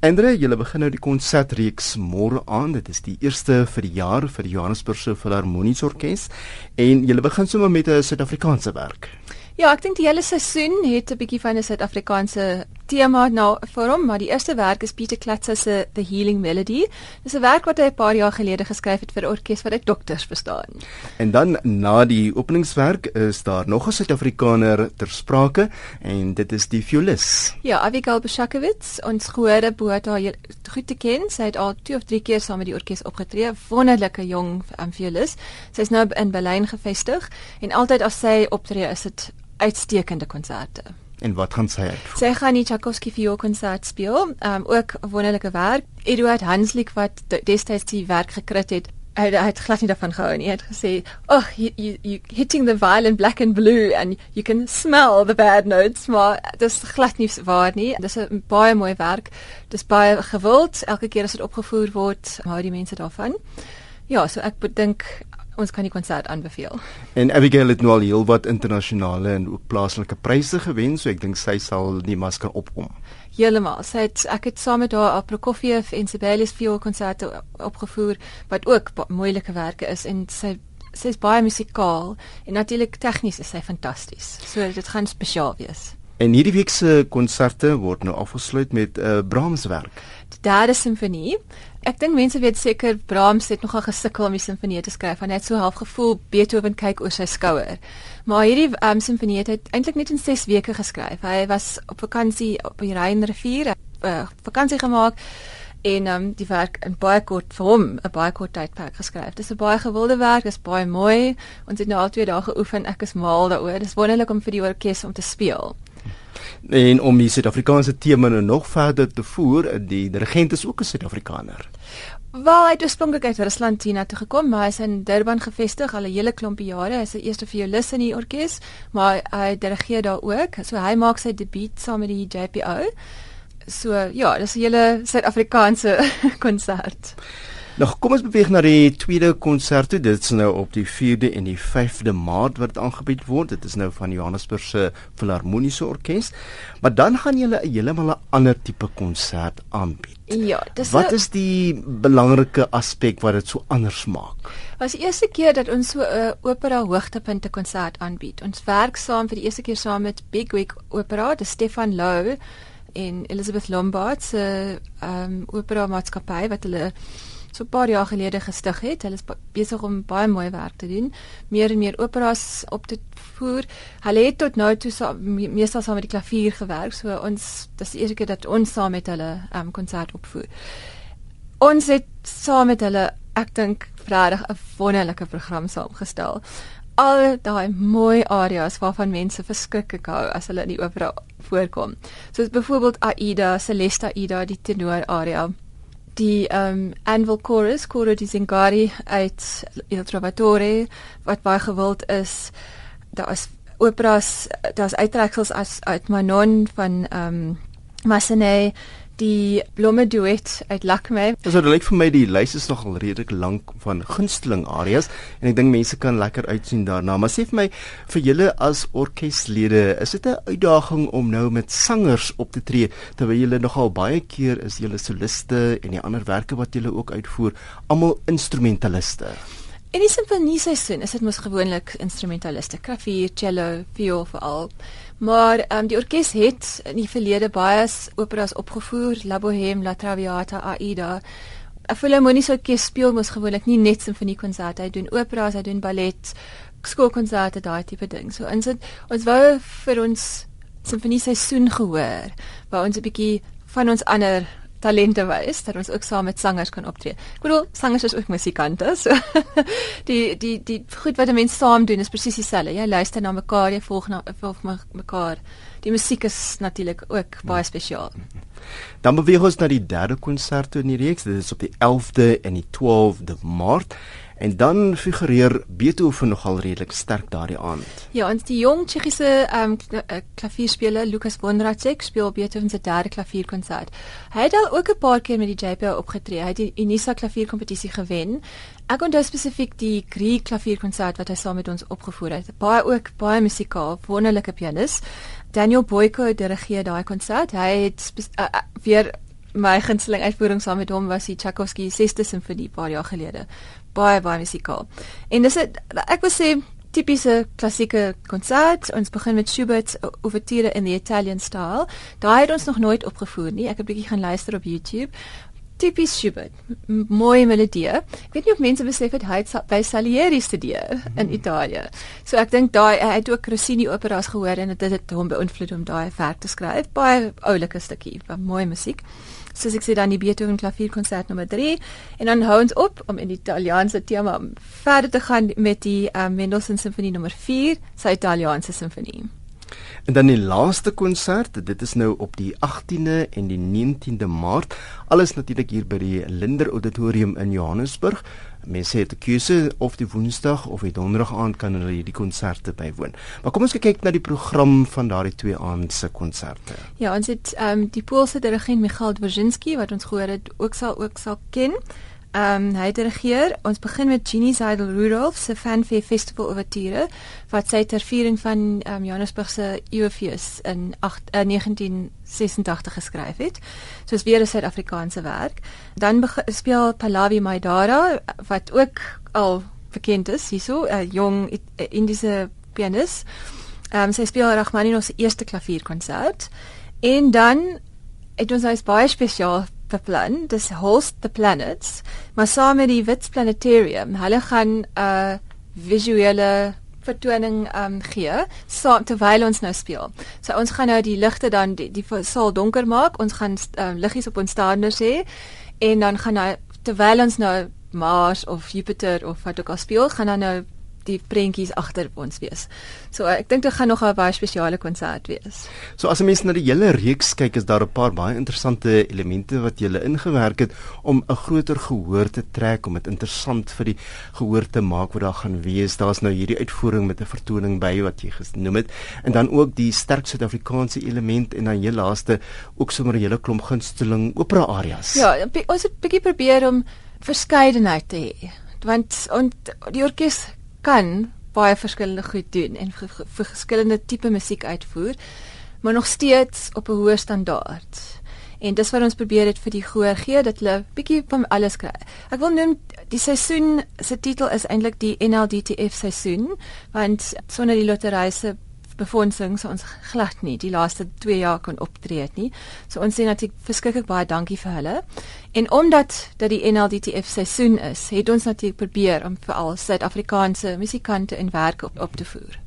Andre, julle begin nou die konsertreeks môre aan. Dit is die eerste vir die jaar vir die Johannesburgse Filharmoniese Orkees en julle begin sommer met 'n Suid-Afrikaanse werk. Ja, ek dink die hele seisoen het 'n bietjie van 'n Suid-Afrikaanse tema nou vir hom, maar die eerste werk is Pieter Klatzer se The Healing Melody. Dis 'n werk wat hy 'n paar jaar gelede geskryf het vir 'n orkes wat uit dokters bestaan. En dan na die openingswerk is daar nog 'n Suid-Afrikaner ter sprake en dit is die violis. Ja, Abigail Beschakowitz, ons behoort haar goed te ken. Sy het al 2 of 3 keer saam met die orkes opgetree. Wonderlike jong um, violis. Sy is nou in Berlyn gevestig en altyd as sy optree is dit uitstekende konserte. En wat gaan sy uitvoer? Sy gaan die Tchaikovsky viool konsert speel. Um ook wonderlike werk. Eduard Hanslik wat destyds die werk gekrit het, hy, hy het glad nie daarvan gehou nie. Hy het gesê, "Oh, you you you hitting the violin black and blue and you can smell the bad notes." Maar dis glad nie waar nie. Dis 'n baie mooi werk. Dis baie gewild. Elke keer as dit opgevoer word, hou die mense daarvan. Ja, so ek dink ons kan die konsert aanbeveel. En Abigail het nou al heelwat internasionale en ook plaaslike pryse gewen, so ek dink sy sal die masker opkom. Heeltemal. Sy het ek het saam met haar Prokofiev en Sibelius viool konserte opgevoer wat ook moeilike werke is en sy sy is baie musikaal en natuurlik tegnies is sy fantasties. So dit gaan spesiaal wees. En hierdie week se konserte word nou afgesluit met 'n uh, eh, Brahms werk. Die derde simfonie. Ek dink mense weet seker Brahms het nogal gesukkel om die simfonie te skryf. Hy het so half gevoel Beethoven kyk oor sy skouer. Maar hierdie um, simfonie het eintlik net in 6 weke geskryf. Hy was op vakansie op die Rynrivier, uh, vakansie gemaak en um, die werk in baie kort vir hom 'n baie kort tydperk geskryf. Dis 'n baie gewilde werk, dis baie mooi. Ons het nou al 2 dae geoefen. Ek is mal daaroor. Dis wonderlik om vir die orkes om te speel. En om die Suid-Afrikaanse tema nou nog verder te voer, die dirigent is ook 'n Suid-Afrikaner. Wel, hy oorspronklik uit Rusland hier na toe gekom, maar hy is in Durban gevestig al 'n hele klompie jare. Hy is die eerste violis in die orkes, maar hy dirigeer daar ook. So hy maak sy debuut saam met die JPO. So ja, dis 'n hele Suid-Afrikaanse konsert. Nou kom ons beweeg na die tweede konsert. Dit is nou op die 4de en die 5de Maart wat aangebied word. Dit is nou van Johannesburg se Filharmoniese Orkees. Maar dan gaan julle 'n heeltemal 'n ander tipe konsert aanbied. Ja, dis Wat is die belangrike aspek wat dit so anders maak? Was die eerste keer dat ons so 'n uh, opera hoogtepunte konsert aanbied. Ons werk saam vir die eerste keer saam met Bigwig Opera, die Stefan Lou en Elizabeth Lombard se ehm um, opera maatskappy wat hulle so 'n paar jaar gelede gestig het. Hulle is besig om baie mooi werk te doen, meer en meer operas op te voer. Hulle het tot nou toe saam, meestal saam met die klavier gewerk. So ons dis die eerste keer dat ons saam met hulle 'n um, konsert opvoer. Ons het saam met hulle, ek dink, regtig 'n wonderlike program saamgestel. Al daai mooi areas waarvan mense verskriklik hou as hulle in die opera voorkom. Soos byvoorbeeld Aida, Celesta Aida, die tenor aria die um Anvil Chorus, Coro di Zingari uit Il Trovatore wat baie gewild is. Daar is operas, daar's uittreksels as uit Manon van um Massenet die blomme duet uit Lakme. Dis so, lyk vir my die lys is nogal redelik lank van gunsteling areas en ek dink mense kan lekker uitsien daarna. Maar sê vir my vir julle as orkeslede, is dit 'n uitdaging om nou met sangers op te tree terwyl julle nogal baie keer is julle soliste en die ander werke wat julle ook uitvoer, almal instrumentaliste. In die simfonieseisoen is dit mos gewoonlik instrumentaliste, klavier, cello, viool veral. Maar ehm um, die orkes het in die verlede baie operas opgevoer, La Bohème, La Traviata, Aida. 'n Filharmoniese orkes speel mos gewoonlik nie net simfoniekonserte, hy doen operas, hy doen ballet, skoolkonserte, daai tipe ding. So ons het ons wou vir ons simfonieseisoen gehoor, waar ons 'n bietjie van ons ander talente wys dat ons ook saam met sangers kan optree. Ek bedoel, sangers is ook musikante, so die die die goed wat 'n mens saam doen is presies dieselfde. Jy luister na mekaar, jy volg na volg mekaar. Die musiek is natuurlik ook baie spesiaal. Dan beweeg ons na die derde konsert in die reeks. Dit is op die 11de en die 12de Maart. En dan figureer Beethoven nogal redelik sterk daardie aand. Ja, ons die jong Tsjechiese um, klavierspeler Lukas Vondracek speel Beethoven se derde klavierkonsert. Hy het al ook 'n paar keer met die JPO opgetree. Hy het die Unisa klavierkompetisie gewen. Ek onthou spesifiek die Grieg klavierkonsert wat hy saam met ons opgevoer het. Baie ook baie musikaal, wonderlike pianis. Daniel Boyko dirigeer daai konsert. Hy het uh, weer my gunsteling uitvoering saam met hom was die Tchaikovsky 6de simfonie paar jaar gelede. Baie baie musikaal. En dis 'n ek wil sê tipiese klassieke konsert. Ons begin met Schubert Ouverture in the Italian style. Daai het ons nog nooit opgevoer nie. Ek het 'n bietjie gaan luister op YouTube tipies Schubert. Mooi melodie. Ek weet nie of mense besef het hy het by Salieri studeer mm -hmm. in Italië. So ek dink daai hy het ook Rossini operas gehoor en dit het hom beïnvloed om daai werk te skryf. Baie oulike stukkie van mooi musiek. Soos ek sê dan die Beethoven klavierkonsert nommer 3 en dan hou ons op om in die Italiaanse tema verder te gaan met die um, Mendelssohn simfonie nommer 4, sy Italiaanse simfonie. En dan die laaste konsert, dit is nou op die 18de en die 19de Maart. Alles natuurlik hier by die Linder Auditorium in Johannesburg. Mense het 'n keuse of die Woensdag of die Donderdag aand kan hulle hierdie konserte bywoon. Maar kom ons kyk na die program van daardie twee aand se konserte. Ja, ons het ehm um, die Poolse dirigent Michał Dworzinski wat ons gehoor het ook sal ook sal ken. Ehm um, hy dirigeer. Ons begin met Genie Seidel Rudolph se Fanfare Festival Ouverture wat sy ter viering van ehm um, Johannesburg se Eufees in 8 uh, 1986 geskryf het. So is weer 'n Suid-Afrikaanse werk. Dan speel Pallavi Maidara wat ook al bekend is hierso, 'n jong Indiese pianis. Ehm um, sy speel Rachmaninoff se eerste klavierkonsert. En dan het ons nou baie spesiaal beplan, dis host the planets, maar saam met die Wits Planetarium, hulle gaan 'n uh, visuele vertoning um gee saam terwyl ons nou speel. So ons gaan nou die ligte dan die, die saal donker maak. Ons gaan um, liggies op ons staanders hê en dan gaan nou terwyl ons nou Mars of Jupiter of wat ook al speel, gaan dan nou die prentjies agter ons wees. So ek dink dit gaan nog 'n baie spesiale konsert wees. So as 'n mens na die hele reeks kyk, is daar 'n paar baie interessante elemente wat jy ingewerk het om 'n groter gehoor te trek, om dit interessant vir die gehoor te maak wat daar gaan wees. Daar's nou hierdie uitvoering met 'n vertoning by wat jy genoem het en dan ook die sterk Suid-Afrikaanse element en dan heel laaste ook sommer 'n hele klomp gunsteling opera arias. Ja, ons het bietjie probeer om verskeidenheid te hê want ont die orkes kan baie verskillende goed doen en vir, vir verskillende tipe musiek uitvoer, maar nog steeds op 'n hoë standaard. En dis wat ons probeer het vir die gehoor gee dat hulle bietjie van alles kry. Ek wil noem die seisoen se titel is eintlik die NLDTF seisoen want sonder die lotery se befondsing so ons glad nie die laaste 2 jaar kon optree het nie. So ons sê natuurlik verskriklik baie dankie vir hulle. En omdat dat die NLDTF seisoen is, het ons natuurlik probeer om vir al Suid-Afrikaanse musikante en werke op, op te voer.